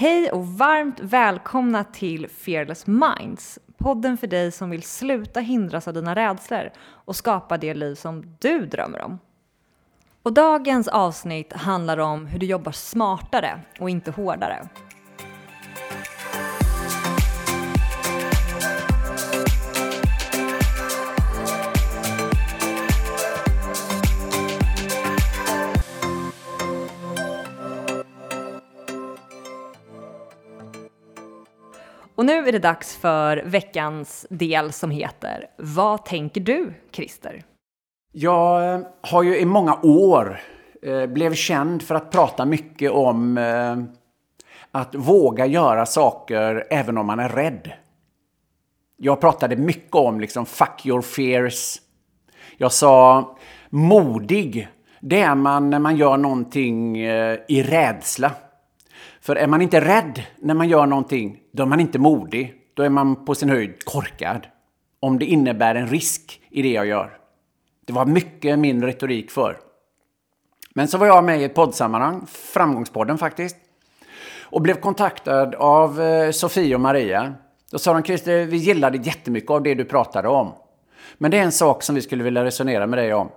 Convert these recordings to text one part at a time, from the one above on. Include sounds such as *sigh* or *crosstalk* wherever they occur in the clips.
Hej och varmt välkomna till Fearless Minds, podden för dig som vill sluta hindras av dina rädslor och skapa det liv som du drömmer om. Och dagens avsnitt handlar om hur du jobbar smartare och inte hårdare. Och nu är det dags för veckans del som heter Vad tänker du, Christer? Jag eh, har ju i många år eh, blev känd för att prata mycket om eh, att våga göra saker även om man är rädd. Jag pratade mycket om liksom fuck your fears. Jag sa modig, det är man när man gör någonting eh, i rädsla. För är man inte rädd när man gör någonting, då är man inte modig. Då är man på sin höjd korkad. Om det innebär en risk i det jag gör. Det var mycket min retorik för. Men så var jag med i ett poddsammanhang, Framgångspodden faktiskt. Och blev kontaktad av eh, Sofie och Maria. Då sa de, Christer, vi gillade jättemycket av det du pratade om. Men det är en sak som vi skulle vilja resonera med dig om.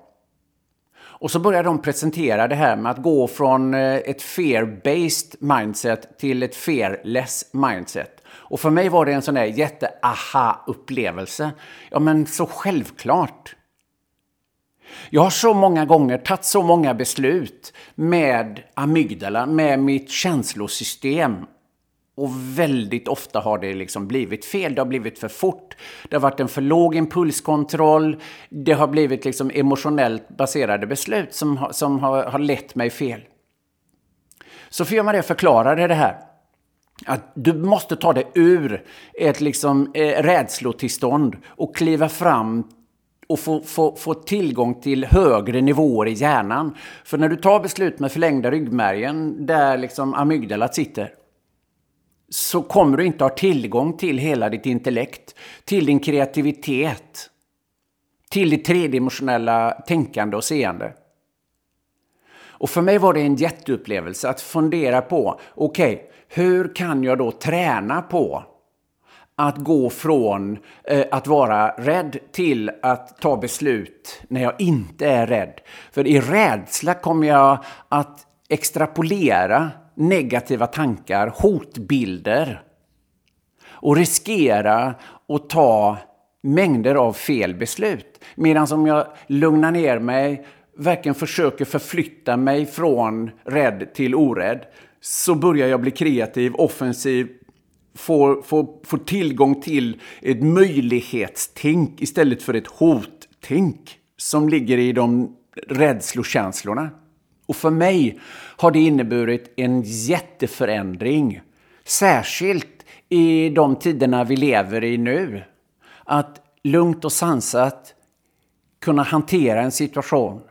Och så började de presentera det här med att gå från eh, ett fear-based mindset till ett fearless mindset. Och för mig var det en sån där jätte-aha-upplevelse. Ja, men så självklart. Jag har så många gånger tagit så många beslut med amygdala, med mitt känslosystem. Och väldigt ofta har det liksom blivit fel. Det har blivit för fort. Det har varit en för låg impulskontroll. Det har blivit liksom emotionellt baserade beslut som, har, som har, har lett mig fel. Sofia Maria förklarade det här. Att du måste ta dig ur ett liksom, eh, rädslotillstånd och kliva fram och få, få, få tillgång till högre nivåer i hjärnan. För när du tar beslut med förlängda ryggmärgen, där liksom amygdalat sitter, så kommer du inte ha tillgång till hela ditt intellekt, till din kreativitet, till ditt tredimensionella tänkande och seende. Och för mig var det en jätteupplevelse att fundera på, okej, okay, hur kan jag då träna på att gå från eh, att vara rädd till att ta beslut när jag inte är rädd. För i rädsla kommer jag att extrapolera negativa tankar, hotbilder och riskera att ta mängder av fel beslut. Medan om jag lugnar ner mig, verkligen försöker förflytta mig från rädd till orädd, så börjar jag bli kreativ, offensiv, får, får, får tillgång till ett möjlighetstänk istället för ett hottänk som ligger i de rädslokänslorna. Och för mig har det inneburit en jätteförändring. Särskilt i de tiderna vi lever i nu. Att lugnt och sansat kunna hantera en situation.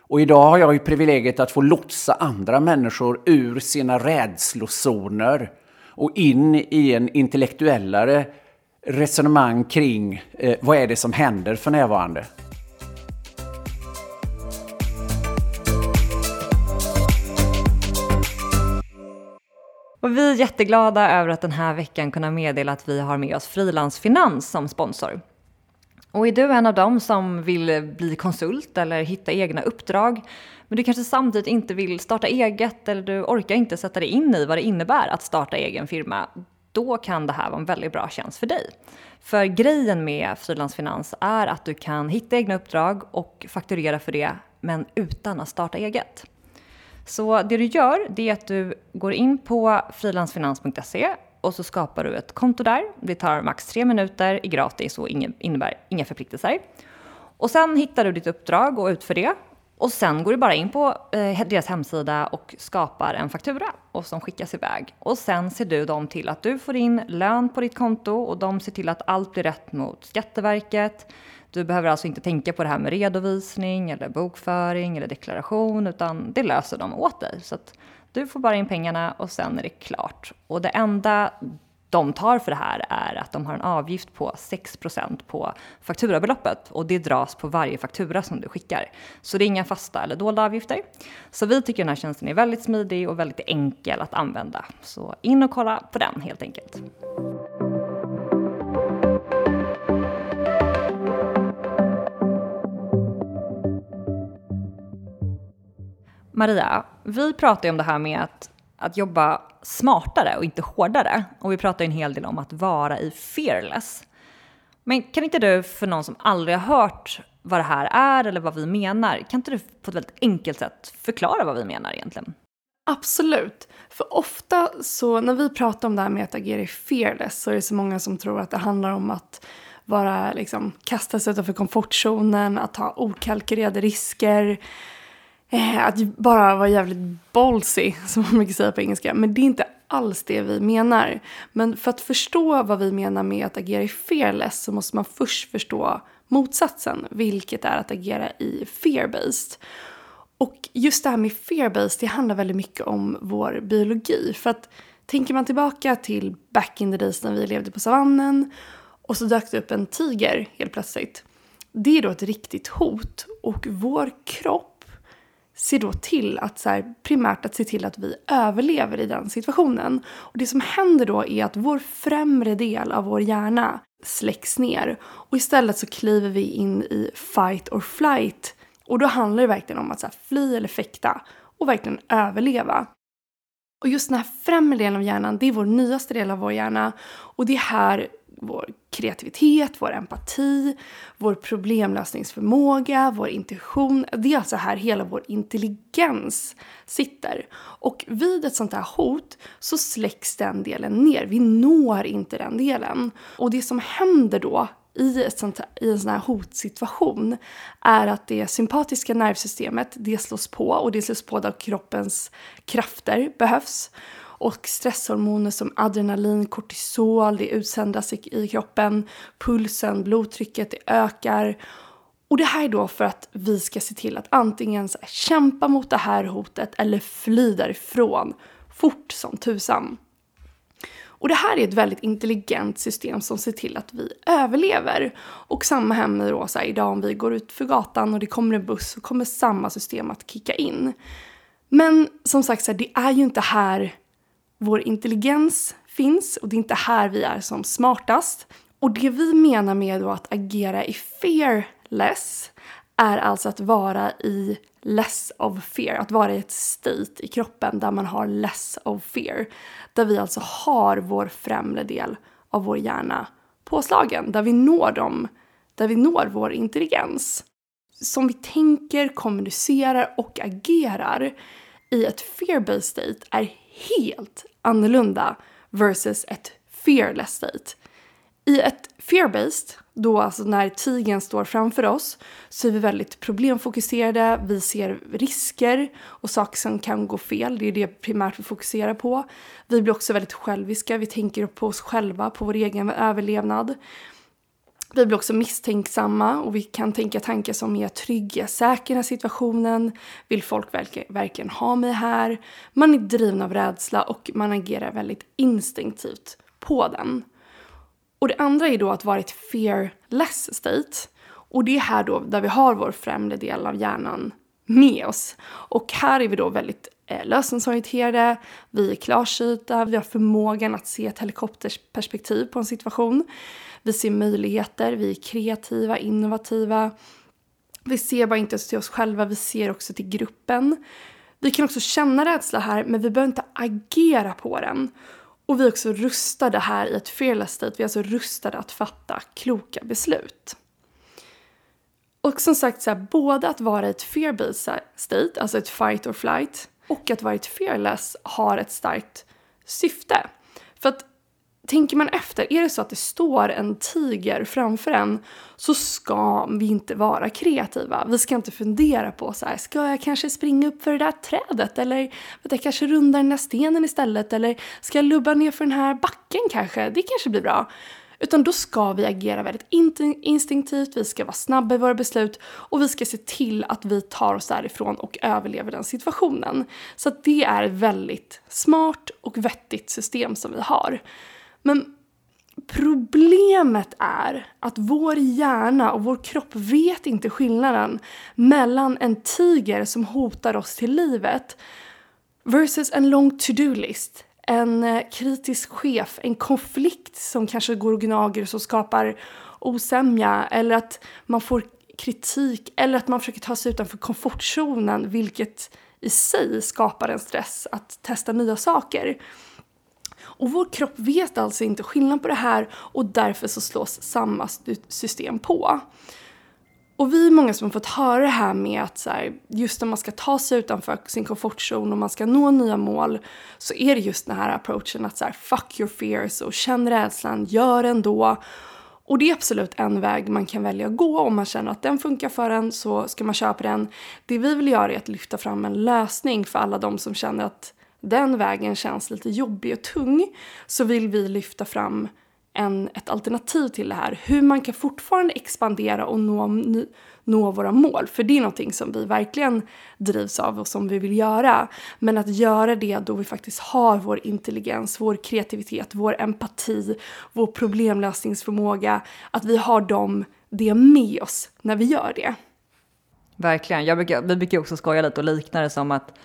Och idag har jag ju privilegiet att få lotsa andra människor ur sina rädslozoner och in i en intellektuellare resonemang kring eh, vad är det som händer för närvarande. Och vi är jätteglada över att den här veckan kunna meddela att vi har med oss Frilansfinans som sponsor. Och är du en av dem som vill bli konsult eller hitta egna uppdrag, men du kanske samtidigt inte vill starta eget eller du orkar inte sätta dig in i vad det innebär att starta egen firma, då kan det här vara en väldigt bra tjänst för dig. För grejen med frilansfinans är att du kan hitta egna uppdrag och fakturera för det, men utan att starta eget. Så det du gör, det är att du går in på frilansfinans.se och så skapar du ett konto där. Det tar max tre minuter, är gratis och innebär inga förpliktelser. Och sen hittar du ditt uppdrag och utför det. Och sen går du bara in på eh, deras hemsida och skapar en faktura och som skickas iväg. Och sen ser du dem till att du får in lön på ditt konto och de ser till att allt blir rätt mot Skatteverket. Du behöver alltså inte tänka på det här med redovisning eller bokföring eller deklaration utan det löser de åt dig. Så att du får bara in pengarna och sen är det klart. Och det enda de tar för det här är att de har en avgift på 6% på fakturabeloppet och det dras på varje faktura som du skickar. Så det är inga fasta eller dolda avgifter. Så vi tycker den här tjänsten är väldigt smidig och väldigt enkel att använda. Så in och kolla på den helt enkelt. Maria, vi pratar ju om det här med att, att jobba smartare och inte hårdare. Och vi pratar ju en hel del om att vara i fearless. Men kan inte du, för någon som aldrig har hört vad det här är eller vad vi menar, kan inte du på ett väldigt enkelt sätt förklara vad vi menar egentligen? Absolut. För ofta så när vi pratar om det här med att agera i fearless så är det så många som tror att det handlar om att vara liksom kasta sig utanför komfortzonen, att ta okalkylerade risker, eh, att bara vara jävligt ballsy, *laughs* som man mycket säger på engelska. Men det är inte alls det vi menar. Men för att förstå vad vi menar med att agera i fearless så måste man först förstå motsatsen, vilket är att agera i fear-based. Och just det här med fear-based, det handlar väldigt mycket om vår biologi. För att tänker man tillbaka till back in the days när vi levde på savannen och så dök det upp en tiger helt plötsligt. Det är då ett riktigt hot och vår kropp ser då till att så här, primärt att se till att vi överlever i den situationen. Och det som händer då är att vår främre del av vår hjärna släcks ner och istället så kliver vi in i fight or flight. Och då handlar det verkligen om att så här, fly eller fäkta och verkligen överleva. Och just den här främre delen av hjärnan, det är vår nyaste del av vår hjärna och det är här vår kreativitet, vår empati, vår problemlösningsförmåga, vår intuition. Det är alltså här hela vår intelligens sitter. Och vid ett sånt här hot så släcks den delen ner. Vi når inte den delen. Och det som händer då i, ett sånt här, i en sån här hotsituation är att det sympatiska nervsystemet det slås på och det slås på där kroppens krafter behövs och stresshormoner som adrenalin, kortisol, det utsöndras i, kroppen, pulsen, blodtrycket, det ökar. Och det här är då för att vi ska se till att antingen här, kämpa mot det här hotet eller fly därifrån fort som tusan. Och det här är ett väldigt intelligent system som ser till att vi överlever. Och samma händer då så här, idag om vi går ut för gatan och det kommer en buss så kommer samma system att kicka in. Men som sagt, så här, det är ju inte här vår intelligens finns och det är inte här vi är som smartast. Och det vi menar med då att agera i fearless är alltså att vara i less of fear, att vara i ett state i kroppen där man har less of fear. Där vi alltså har vår främre del av vår hjärna påslagen, där vi når dem, där vi når vår intelligens. Som vi tänker, kommunicerar och agerar i ett fear-based state är helt annorlunda versus ett fearless state. I ett fear-based, då alltså när tigern står framför oss, så är vi väldigt problemfokuserade, vi ser risker och saker som kan gå fel, det är det primärt vi fokuserar på. Vi blir också väldigt själviska, vi tänker på oss själva, på vår egen överlevnad. Vi blir också misstänksamma och vi kan tänka tankar som är trygga, säkra säker i den här situationen, vill folk verkligen, verkligen ha mig här? Man är driven av rädsla och man agerar väldigt instinktivt på den. Och det andra är då att vara i ett fearless state. Och det är här då där vi har vår främre del av hjärnan med oss. Och här är vi då väldigt eh, lösningsorienterade, vi är klarsynta, vi har förmågan att se ett helikopterperspektiv på en situation. Vi ser möjligheter, vi är kreativa, innovativa. Vi ser bara inte till oss själva, vi ser också till gruppen. Vi kan också känna rädsla här, men vi behöver inte agera på den. Och vi är också rustade här i ett fearless state. Vi är alltså rustade att fatta kloka beslut. Och som sagt, så här, både att vara i ett fear-based state, alltså ett fight or flight, och att vara i ett fearless har ett starkt syfte. För att tänker man efter, är det så att det står en tiger framför en så ska vi inte vara kreativa. Vi ska inte fundera på så här, ska jag kanske springa upp för det där trädet eller vet jag, kanske runda den där stenen istället eller ska jag lubba ner för den här backen kanske, det kanske blir bra. Utan då ska vi agera väldigt instinktivt, vi ska vara snabba i våra beslut och vi ska se till att vi tar oss därifrån och överlever den situationen. Så att det är ett väldigt smart och vettigt system som vi har. Men problemet är att vår hjärna och vår kropp vet inte skillnaden mellan en tiger som hotar oss till livet versus en lång to-do-list. En eh, kritisk chef, en konflikt som kanske går och gnager som skapar osämja eller att man får kritik eller att man försöker ta sig utanför komfortzonen vilket i sig skapar en stress att testa nya saker. Och vår kropp vet alltså inte skillnad på det här och därför så slås samma system på. Och vi är många som har fått höra det här med att så här, just när man ska ta sig utanför sin komfortzon och man ska nå nya mål så är det just den här approachen att så här, fuck your fears och känn rädslan, gör ändå. Och det är absolut en väg man kan välja att gå om man känner att den funkar för en så ska man köpa den. Det vi vill göra är att lyfta fram en lösning för alla de som känner att den vägen känns lite jobbig och tung så vill vi lyfta fram en, ett alternativ till det här. Hur man kan fortfarande expandera och nå, nå våra mål. För det är någonting som vi verkligen drivs av och som vi vill göra. Men att göra det då vi faktiskt har vår intelligens, vår kreativitet, vår empati, vår problemlösningsförmåga. Att vi har dem, det med oss när vi gör det. Verkligen. Jag brukar, vi brukar också skoja lite och likna det som att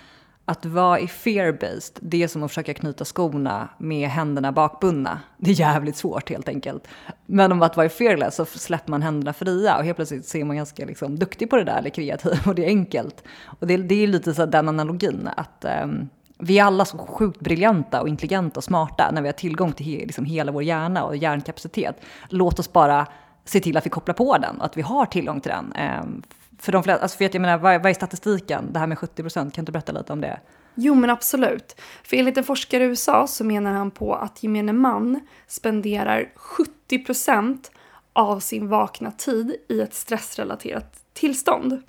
att vara i fear-based, det är som att försöka knyta skorna med händerna bakbundna. Det är jävligt svårt helt enkelt. Men om att vara i fearless så släpper man händerna fria och helt plötsligt ser man ganska liksom, duktig på det där eller kreativ och det är enkelt. Och det, det är lite så den analogin att um, vi är alla så sjukt briljanta och intelligenta och smarta när vi har tillgång till he, liksom hela vår hjärna och hjärnkapacitet. Låt oss bara se till att vi kopplar på den och att vi har tillgång till den. Um, för de flesta, alltså för att jag menar, vad, vad är statistiken? Det här med 70 procent, kan du berätta lite om det? Jo men absolut. För enligt en forskare i USA så menar han på att gemene man spenderar 70 procent av sin vakna tid i ett stressrelaterat tillstånd.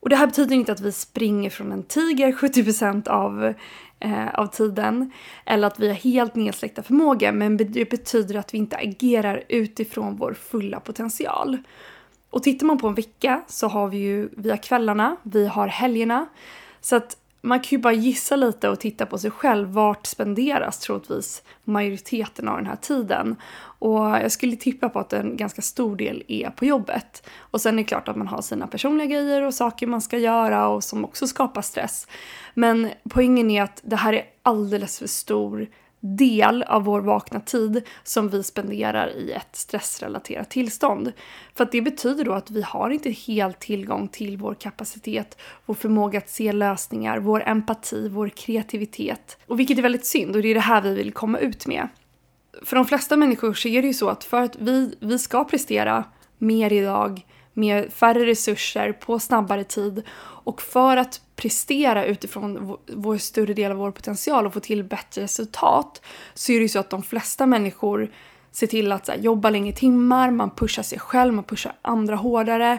Och det här betyder inte att vi springer från en tiger 70 procent av, eh, av tiden eller att vi har helt nedsläckta förmågor men det betyder att vi inte agerar utifrån vår fulla potential. Och tittar man på en vecka så har vi ju, vi har kvällarna, vi har helgerna. Så att man kan ju bara gissa lite och titta på sig själv. Vart spenderas troligtvis majoriteten av den här tiden? Och jag skulle tippa på att en ganska stor del är på jobbet. Och sen är det klart att man har sina personliga grejer och saker man ska göra och som också skapar stress. Men poängen är att det här är alldeles för stor del av vår vakna tid som vi spenderar i ett stressrelaterat tillstånd. För att det betyder då att vi har inte helt tillgång till vår kapacitet, vår förmåga att se lösningar, vår empati, vår kreativitet. Och vilket är väldigt synd och det är det här vi vill komma ut med. För de flesta människor så är det ju så att för att vi, vi ska prestera mer idag, med färre resurser på snabbare tid och för att prestera utifrån vår större del av vår potential och få till bättre resultat så är det ju så att de flesta människor ser till att här, jobba längre timmar, man pushar sig själv, man pushar andra hårdare.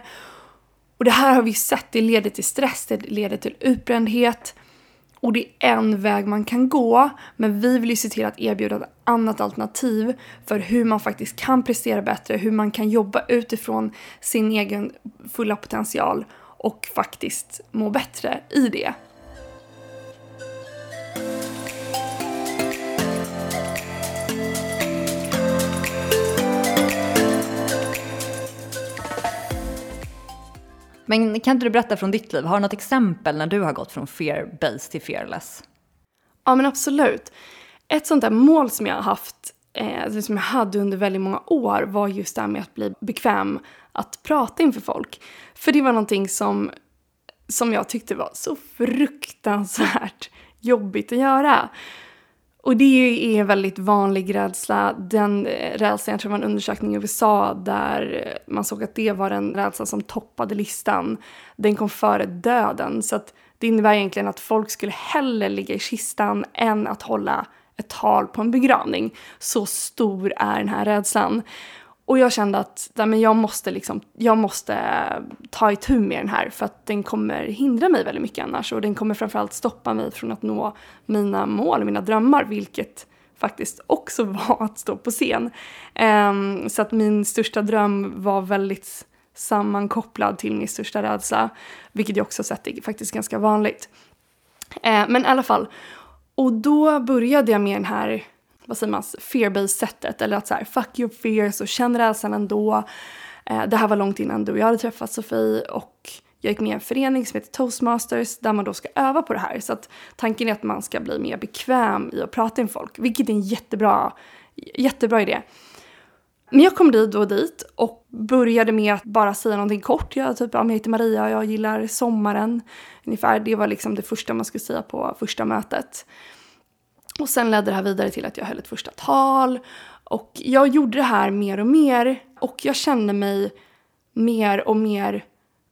Och det här har vi sett, det leder till stress, det leder till utbrändhet. Och det är en väg man kan gå, men vi vill ju se till att erbjuda ett annat alternativ för hur man faktiskt kan prestera bättre, hur man kan jobba utifrån sin egen fulla potential och faktiskt må bättre i det. Men kan inte du berätta från ditt liv, har du något exempel när du har gått från fear-based till fearless? Ja men absolut. Ett sånt där mål som jag har haft, eh, alltså som jag hade under väldigt många år var just det här med att bli bekväm att prata inför folk. För det var någonting som, som jag tyckte var så fruktansvärt *laughs* jobbigt att göra. Och det är en väldigt vanlig rädsla. Den eh, rädslan, jag tror det var en undersökning i USA där eh, man såg att det var den rädsla som toppade listan. Den kom före döden. Så att det innebär egentligen att folk skulle hellre ligga i kistan än att hålla ett tal på en begravning. Så stor är den här rädslan. Och jag kände att men jag, måste liksom, jag måste ta itu med den här för att den kommer hindra mig väldigt mycket annars och den kommer framförallt stoppa mig från att nå mina mål, mina drömmar, vilket faktiskt också *laughs* var att stå på scen. Um, så att min största dröm var väldigt sammankopplad till min största rädsla, vilket jag också sett är faktiskt ganska vanligt. Uh, men i alla fall, och då började jag med den här vad säger man, fear-based sättet. Eller att så här, fuck your fears och känn rädslan ändå. Eh, det här var långt innan du och jag hade träffat Sofie och jag gick med i en förening som heter Toastmasters där man då ska öva på det här. Så att tanken är att man ska bli mer bekväm i att prata med folk, vilket är en jättebra, jättebra idé. Men jag kom dit och dit och började med att bara säga någonting kort. Jag, typ, jag heter Maria och jag gillar sommaren. Ungefär. Det var liksom det första man skulle säga på första mötet. Och sen ledde det här vidare till att jag höll ett första tal. Och jag gjorde det här mer och mer och jag kände mig mer och mer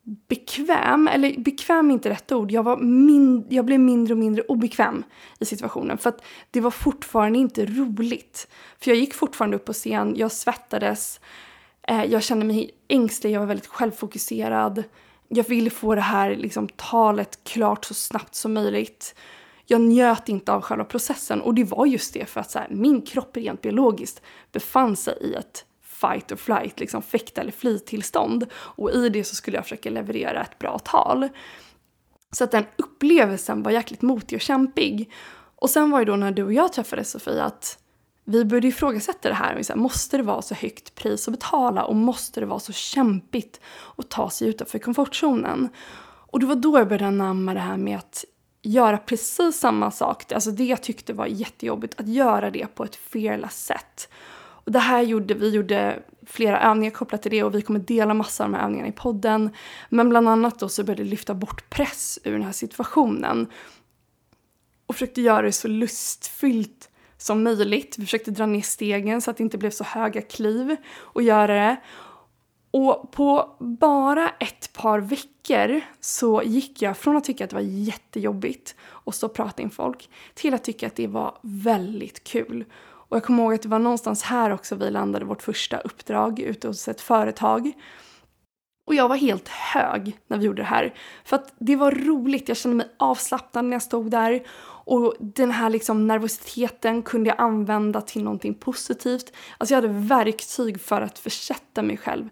bekväm, eller bekväm är inte rätt ord, jag, var min, jag blev mindre och mindre obekväm i situationen för att det var fortfarande inte roligt. För jag gick fortfarande upp på scen, jag svettades, eh, jag kände mig ängslig, jag var väldigt självfokuserad. Jag ville få det här liksom, talet klart så snabbt som möjligt. Jag njöt inte av själva processen och det var just det för att så här, min kropp rent biologiskt befann sig i ett fight or flight, liksom fäkta eller fly-tillstånd. Och i det så skulle jag försöka leverera ett bra tal. Så att den upplevelsen var jäkligt motig och kämpig. Och sen var det då när du och jag träffades Sofie att vi började ifrågasätta det här. Och så här, måste det vara så högt pris att betala och måste det vara så kämpigt att ta sig utanför komfortzonen? Och det var då jag började anamma det här med att göra precis samma sak, alltså det jag tyckte var jättejobbigt, att göra det på ett fearless sätt. Och det här gjorde, vi gjorde flera övningar kopplat till det och vi kommer dela massa av de här övningarna i podden. Men bland annat då så började vi lyfta bort press ur den här situationen. Och försökte göra det så lustfyllt som möjligt. Vi försökte dra ner stegen så att det inte blev så höga kliv och göra det. Och på bara ett par veckor så gick jag från att tycka att det var jättejobbigt att stå och prata in folk till att tycka att det var väldigt kul. Och jag kommer ihåg att det var någonstans här också vi landade vårt första uppdrag ute hos ett företag. Och jag var helt hög när vi gjorde det här. För att det var roligt, jag kände mig avslappnad när jag stod där. Och den här liksom nervositeten kunde jag använda till någonting positivt. Alltså jag hade verktyg för att försätta mig själv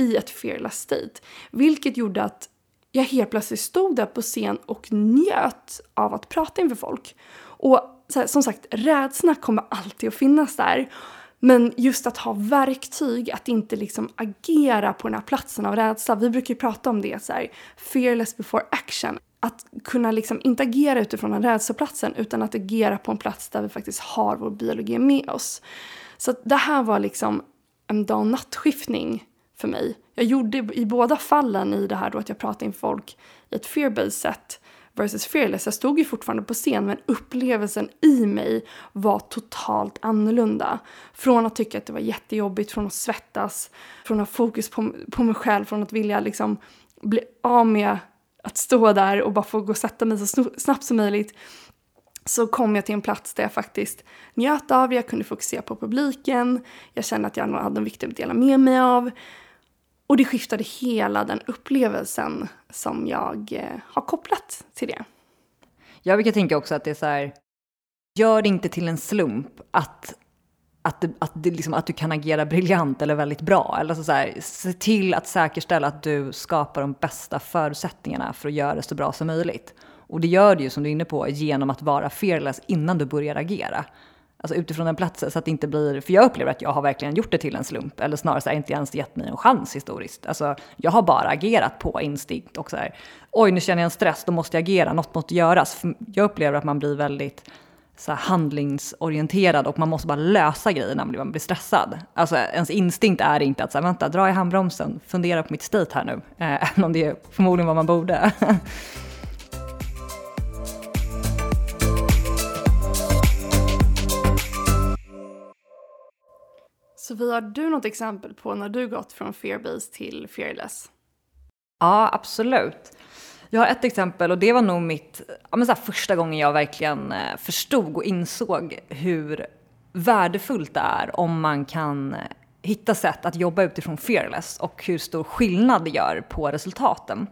i ett fearless state. Vilket gjorde att jag helt plötsligt stod där på scen och njöt av att prata inför folk. Och här, som sagt, rädsla kommer alltid att finnas där. Men just att ha verktyg, att inte liksom agera på den här platsen av rädsla. Vi brukar ju prata om det så här, fearless before action. Att kunna liksom inte agera utifrån den rädsloplatsen utan att agera på en plats där vi faktiskt har vår biologi med oss. Så det här var liksom en dag och nattskiftning för mig. Jag gjorde i båda fallen i det här då att jag pratade inför folk i ett fear-based sätt versus fearless. Jag stod ju fortfarande på scen men upplevelsen i mig var totalt annorlunda. Från att tycka att det var jättejobbigt, från att svettas, från att ha fokus på, på mig själv, från att vilja liksom bli av med att stå där och bara få gå och sätta mig så snabbt som möjligt så kom jag till en plats där jag faktiskt njöt av, jag kunde fokusera på publiken, jag kände att jag hade något viktigt att dela med mig av. Och det skiftade hela den upplevelsen som jag eh, har kopplat till det. Jag brukar tänka också att det är så här, gör det inte till en slump att, att, att, det liksom, att du kan agera briljant eller väldigt bra. Eller så, så här, se till att säkerställa att du skapar de bästa förutsättningarna för att göra det så bra som möjligt. Och det gör du ju som du är inne på genom att vara fearless innan du börjar agera. Alltså utifrån den platsen så att det inte blir, för jag upplever att jag har verkligen gjort det till en slump, eller snarare så här, inte ens gett mig en chans historiskt. Alltså jag har bara agerat på instinkt och så här, oj nu känner jag en stress, då måste jag agera, något måste göras. För jag upplever att man blir väldigt så här, handlingsorienterad och man måste bara lösa grejer när man blir stressad. Alltså ens instinkt är inte att så här, vänta, dra i handbromsen, fundera på mitt state här nu, eh, *laughs* även om det är förmodligen vad man borde. *laughs* Sofia, har du något exempel på när du gått från fear-based till fearless? Ja, absolut. Jag har ett exempel och det var nog mitt, ja, men så första gången jag verkligen eh, förstod och insåg hur värdefullt det är om man kan eh, hitta sätt att jobba utifrån fearless och hur stor skillnad det gör på resultaten.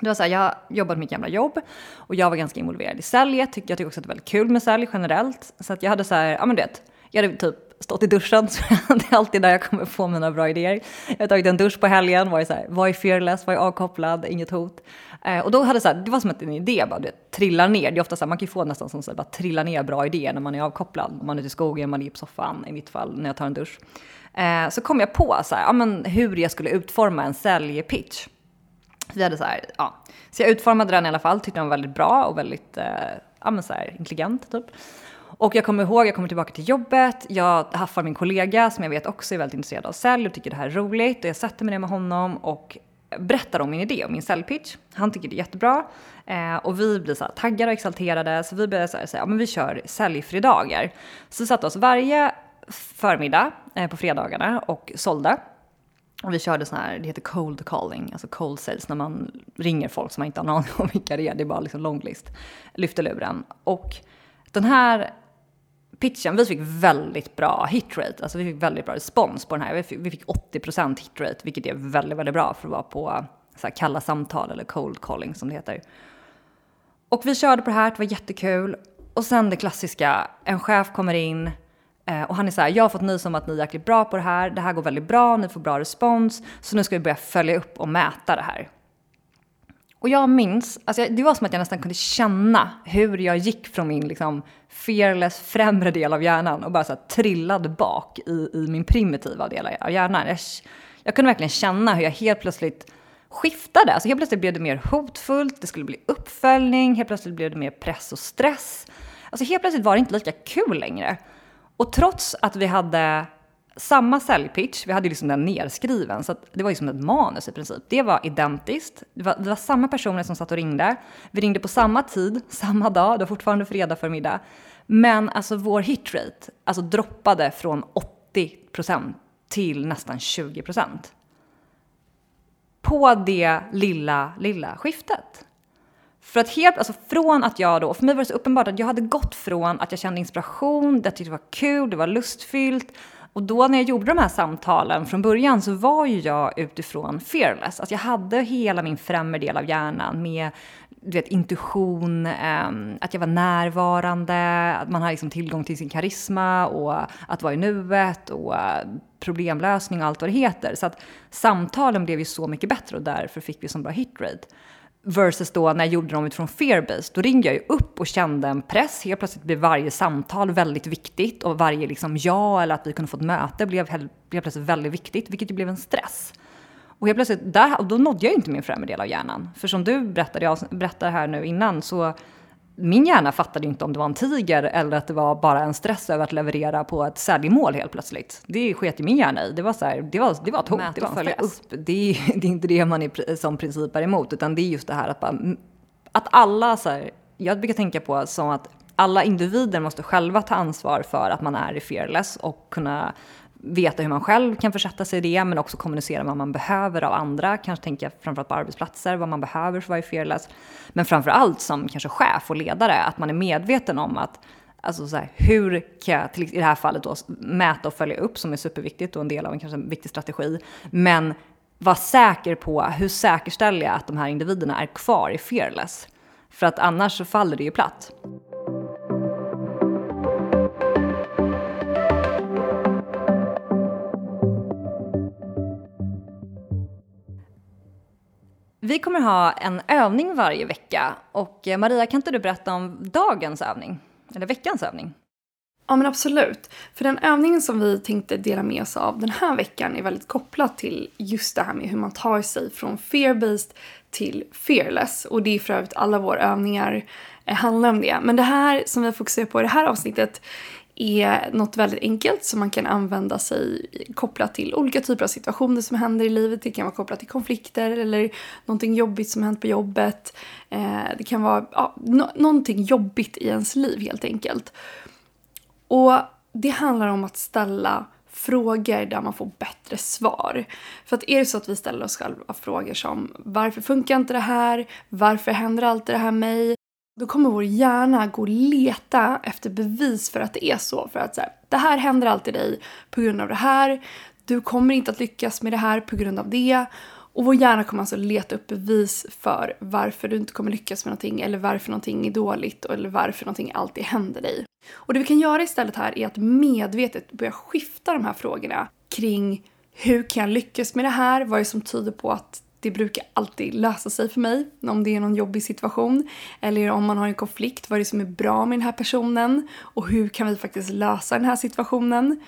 Det var så här, jag jobbade mitt gamla jobb och jag var ganska involverad i säljet. Jag tyckte också att det var väldigt kul med sälj generellt. Så att jag hade så här, ja men det, jag hade typ stått i duschen, *laughs* så det är alltid där jag kommer få mina bra idéer. Jag har tagit en dusch på helgen, varit så här, var är fearless, var är avkopplad, inget hot. Eh, och då hade så här, det var som att en idé bara, det trillar ner. Det är ofta så här, man kan ju få nästan som så här, bara trilla ner bra idéer när man är avkopplad. Om man är ute i skogen, man är på soffan, i mitt fall, när jag tar en dusch. Eh, så kom jag på så här, ja, men hur jag skulle utforma en säljpitch. Vi hade så här, ja. Så jag utformade den i alla fall, tyckte den var väldigt bra och väldigt eh, ja, men så här, intelligent typ. Och jag kommer ihåg, jag kommer tillbaka till jobbet, jag haffar min kollega som jag vet också är väldigt intresserad av sälj och tycker det här är roligt. Och jag sätter mig ner med honom och berättar om min idé och min säljpitch. Han tycker det är jättebra eh, och vi blir så här taggade och exalterade så vi börjar så här säga, ja men vi kör säljfredagar. Så vi satte oss varje förmiddag eh, på fredagarna och sålde. Och vi körde sån här, det heter cold calling, alltså cold sales, när man ringer folk som man inte har någon aning om vilka det är, det är bara liksom longlist. Lyfter luren. Och den här pitchen, vi fick väldigt bra hitrate, alltså vi fick väldigt bra respons på den här. Vi fick, vi fick 80% hitrate, vilket är väldigt, väldigt bra för att vara på så här kalla samtal eller cold calling som det heter. Och vi körde på det här, det var jättekul. Och sen det klassiska, en chef kommer in eh, och han är så här, jag har fått nys om att ni är jäkligt bra på det här, det här går väldigt bra, ni får bra respons, så nu ska vi börja följa upp och mäta det här. Och jag minns, alltså det var som att jag nästan kunde känna hur jag gick från min liksom fearless främre del av hjärnan och bara så här trillade bak i, i min primitiva del av hjärnan. Jag, jag kunde verkligen känna hur jag helt plötsligt skiftade. Alltså helt plötsligt blev det mer hotfullt, det skulle bli uppföljning, helt plötsligt blev det mer press och stress. Alltså helt plötsligt var det inte lika kul längre. Och trots att vi hade samma säljpitch, vi hade liksom den nerskriven, så det var ju som ett manus i princip. Det var identiskt, det var, det var samma personer som satt och ringde. Vi ringde på samma tid, *laughs* samma dag, det var fortfarande fredag förmiddag. Men alltså vår hitrate alltså droppade från 80% till nästan 20%. På det lilla, lilla skiftet. För att helt, alltså från att jag då, för mig var det så uppenbart att jag hade gått från att jag kände inspiration, det tyckte det var kul, det var lustfyllt, och då när jag gjorde de här samtalen från början så var ju jag utifrån fearless. Alltså jag hade hela min främre del av hjärnan med du vet, intuition, ehm, att jag var närvarande, att man har liksom tillgång till sin karisma och att vara i nuet och problemlösning och allt vad det heter. Så att samtalen blev ju så mycket bättre och därför fick vi så bra hitrate. Versus då när jag gjorde dem utifrån fearbase, då ringde jag ju upp och kände en press. Helt plötsligt blev varje samtal väldigt viktigt och varje liksom ja eller att vi kunde få ett möte blev helt, plötsligt väldigt viktigt, vilket ju blev en stress. Och helt plötsligt, där, då nådde jag ju inte min främre del av hjärnan. För som du berättade, jag berättade här nu innan, så min hjärna fattade inte om det var en tiger eller att det var bara en stress över att leverera på ett säljmål helt plötsligt. Det sket i min hjärna i. Det var, så här, det var, det var ett hot, det var en stress. Upp. Det, är, *laughs* det är inte det man är som princip är emot, utan det är just det här att, bara, att alla, så här, jag brukar tänka på som att alla individer måste själva ta ansvar för att man är fearless och kunna veta hur man själv kan försätta sig i det, men också kommunicera vad man behöver av andra. Kanske tänka framförallt på arbetsplatser, vad man behöver för att vara fearless. Men framför allt som kanske chef och ledare, att man är medveten om att Alltså så här, hur kan jag, till, i det här fallet då, mäta och följa upp som är superviktigt och en del av en kanske en viktig strategi. Men vara säker på hur säkerställer jag att de här individerna är kvar i fearless? För att annars så faller det ju platt. Vi kommer ha en övning varje vecka och eh, Maria, kan inte du berätta om dagens övning? Eller veckans övning? Ja men absolut. För den övningen som vi tänkte dela med oss av den här veckan är väldigt kopplad till just det här med hur man tar sig från fear-based till fearless. Och det är för övrigt alla våra övningar eh, handlar om det. Men det här som vi fokuserar på i det här avsnittet är något väldigt enkelt som man kan använda sig kopplat till olika typer av situationer som händer i livet. Det kan vara kopplat till konflikter eller någonting jobbigt som hänt på jobbet. Eh, det kan vara ja, no någonting jobbigt i ens liv helt enkelt. Och det handlar om att ställa frågor där man får bättre svar. För att är det så att vi ställer oss själva frågor som varför funkar inte det här? Varför händer alltid det här mig? Då kommer vår hjärna gå och leta efter bevis för att det är så. För att så här, det här händer alltid dig på grund av det här. Du kommer inte att lyckas med det här på grund av det. Och vår hjärna kommer alltså leta upp bevis för varför du inte kommer lyckas med någonting eller varför någonting är dåligt eller varför någonting alltid händer dig. Och det vi kan göra istället här är att medvetet börja skifta de här frågorna kring hur kan jag lyckas med det här? Vad är det som tyder på att det brukar alltid lösa sig för mig om det är någon jobbig situation. Eller om man har en konflikt, vad är det som är bra med den här personen? Och hur kan vi faktiskt lösa den här situationen?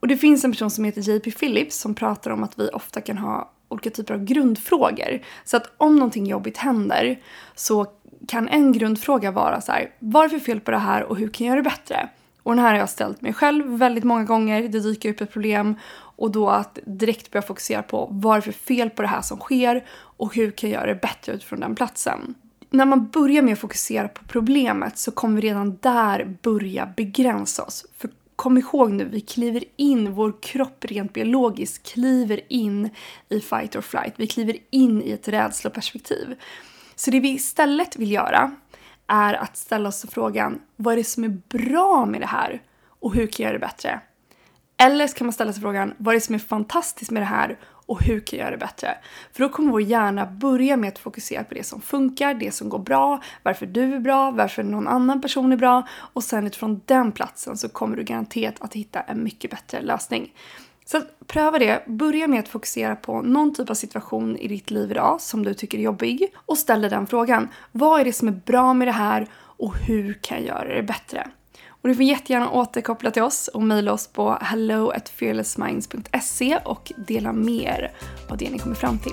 Och det finns en person som heter JP Phillips som pratar om att vi ofta kan ha olika typer av grundfrågor. Så att om någonting jobbigt händer så kan en grundfråga vara så här, vad är det för fel på det här och hur kan jag göra det bättre? Och den här har jag ställt mig själv väldigt många gånger. Det dyker upp ett problem och då att direkt börja fokusera på vad är det för fel på det här som sker och hur kan jag göra det bättre utifrån den platsen. När man börjar med att fokusera på problemet så kommer vi redan där börja begränsa oss. För kom ihåg nu, vi kliver in, vår kropp rent biologiskt kliver in i fight or flight. Vi kliver in i ett rädsloperspektiv. Så det vi istället vill göra är att ställa oss frågan, vad är det som är bra med det här? Och hur kan jag göra det bättre? Eller så kan man ställa sig frågan, vad är det som är fantastiskt med det här och hur kan jag göra det bättre? För då kommer vår hjärna börja med att fokusera på det som funkar, det som går bra, varför du är bra, varför någon annan person är bra och sen utifrån den platsen så kommer du garanterat att hitta en mycket bättre lösning. Så pröva det. Börja med att fokusera på någon typ av situation i ditt liv idag som du tycker är jobbig och ställ dig den frågan. Vad är det som är bra med det här och hur kan jag göra det bättre? Och du får jättegärna återkoppla till oss och mejla oss på hello@fearlessminds.se och dela mer av det ni kommer fram till.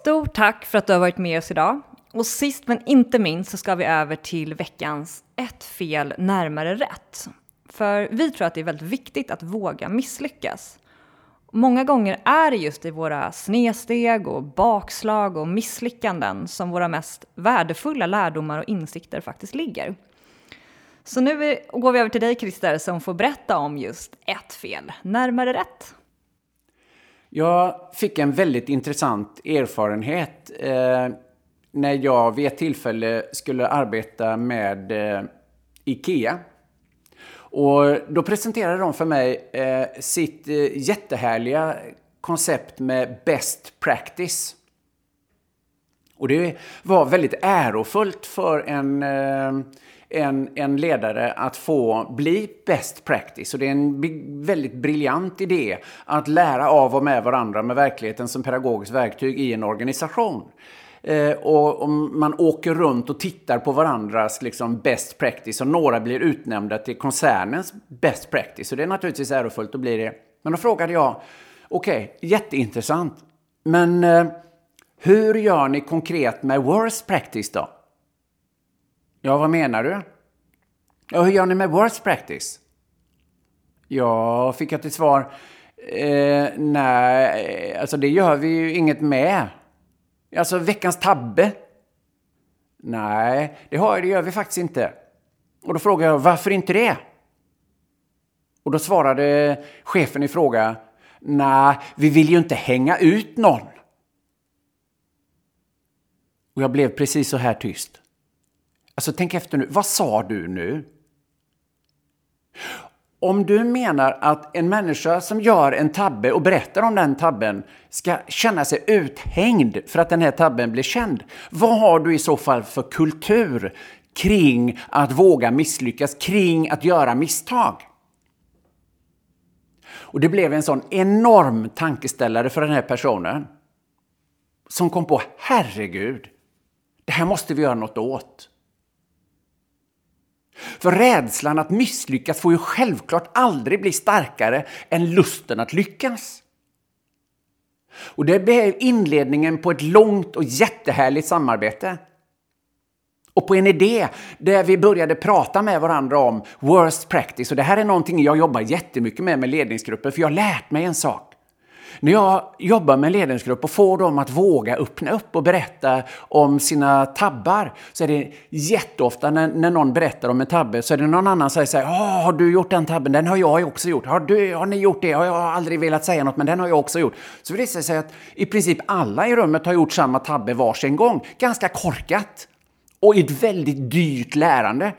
Stort tack för att du har varit med oss idag. Och sist men inte minst så ska vi över till veckans ett fel närmare rätt. För vi tror att det är väldigt viktigt att våga misslyckas. Många gånger är det just i våra snedsteg och bakslag och misslyckanden som våra mest värdefulla lärdomar och insikter faktiskt ligger. Så nu går vi över till dig Christer som får berätta om just ett fel, närmare rätt. Jag fick en väldigt intressant erfarenhet eh, när jag vid ett tillfälle skulle arbeta med eh, IKEA. Och då presenterade de för mig eh, sitt eh, jättehärliga koncept med Best Practice. Och det var väldigt ärofullt för en, eh, en, en ledare att få bli Best Practice. Och det är en väldigt briljant idé att lära av och med varandra med verkligheten som pedagogiskt verktyg i en organisation. Eh, och och, man åker runt och tittar på varandras liksom, best practice och några blir utnämnda till koncernens best practice. Så det är naturligtvis ärofullt att bli det. Men då frågade jag, okej, okay, jätteintressant. Men eh, hur gör ni konkret med worst practice då? Ja, vad menar du? Ja, hur gör ni med worst practice? Ja, fick jag till svar. Eh, nej, alltså det gör vi ju inget med. Alltså veckans tabbe? Nej, det, har, det gör vi faktiskt inte. Och då frågade jag, varför inte det? Och då svarade chefen i fråga, nej, vi vill ju inte hänga ut någon. Och jag blev precis så här tyst. Alltså tänk efter nu, vad sa du nu? Om du menar att en människa som gör en tabbe och berättar om den tabben ska känna sig uthängd för att den här tabben blir känd, vad har du i så fall för kultur kring att våga misslyckas, kring att göra misstag? Och det blev en sån enorm tankeställare för den här personen som kom på, herregud, det här måste vi göra något åt. För rädslan att misslyckas får ju självklart aldrig bli starkare än lusten att lyckas. Och det blev inledningen på ett långt och jättehärligt samarbete. Och på en idé där vi började prata med varandra om worst practice. Och det här är någonting jag jobbar jättemycket med med ledningsgrupper, för jag har lärt mig en sak. När jag jobbar med en ledningsgrupp och får dem att våga öppna upp och berätta om sina tabbar så är det jätteofta när, när någon berättar om en tabbe så är det någon annan som säger Åh, har du gjort den tabben? Den har jag också gjort. Har, du, har ni gjort det? Jag Har aldrig velat säga något men den har jag också gjort. Så det visar sig att i princip alla i rummet har gjort samma tabbe varsin gång. Ganska korkat. Och ett väldigt dyrt lärande.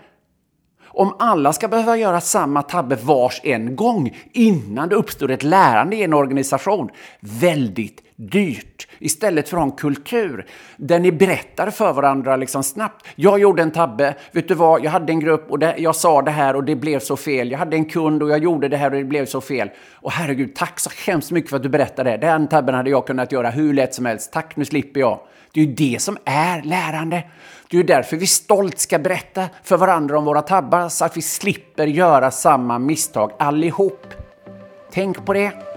Om alla ska behöva göra samma tabbe vars en gång innan det uppstår ett lärande i en organisation, väldigt dyrt. Istället för att ha en kultur där ni berättar för varandra liksom snabbt. Jag gjorde en tabbe, vet du vad, jag hade en grupp och det, jag sa det här och det blev så fel. Jag hade en kund och jag gjorde det här och det blev så fel. Och herregud, tack så hemskt mycket för att du berättade. Den tabben hade jag kunnat göra hur lätt som helst. Tack, nu slipper jag. Det är ju det som är lärande. Det är ju därför vi stolt ska berätta för varandra om våra tabbar så att vi slipper göra samma misstag allihop. Tänk på det.